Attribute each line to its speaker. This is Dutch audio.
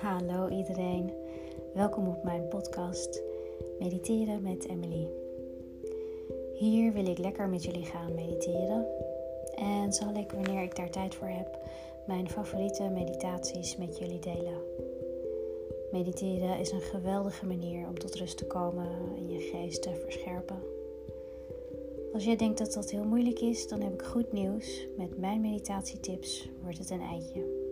Speaker 1: Hallo iedereen, welkom op mijn podcast Mediteren met Emily. Hier wil ik lekker met jullie gaan mediteren en zal ik wanneer ik daar tijd voor heb mijn favoriete meditaties met jullie delen. Mediteren is een geweldige manier om tot rust te komen en je geest te verscherpen. Als jij denkt dat dat heel moeilijk is, dan heb ik goed nieuws. Met mijn meditatietips wordt het een eitje.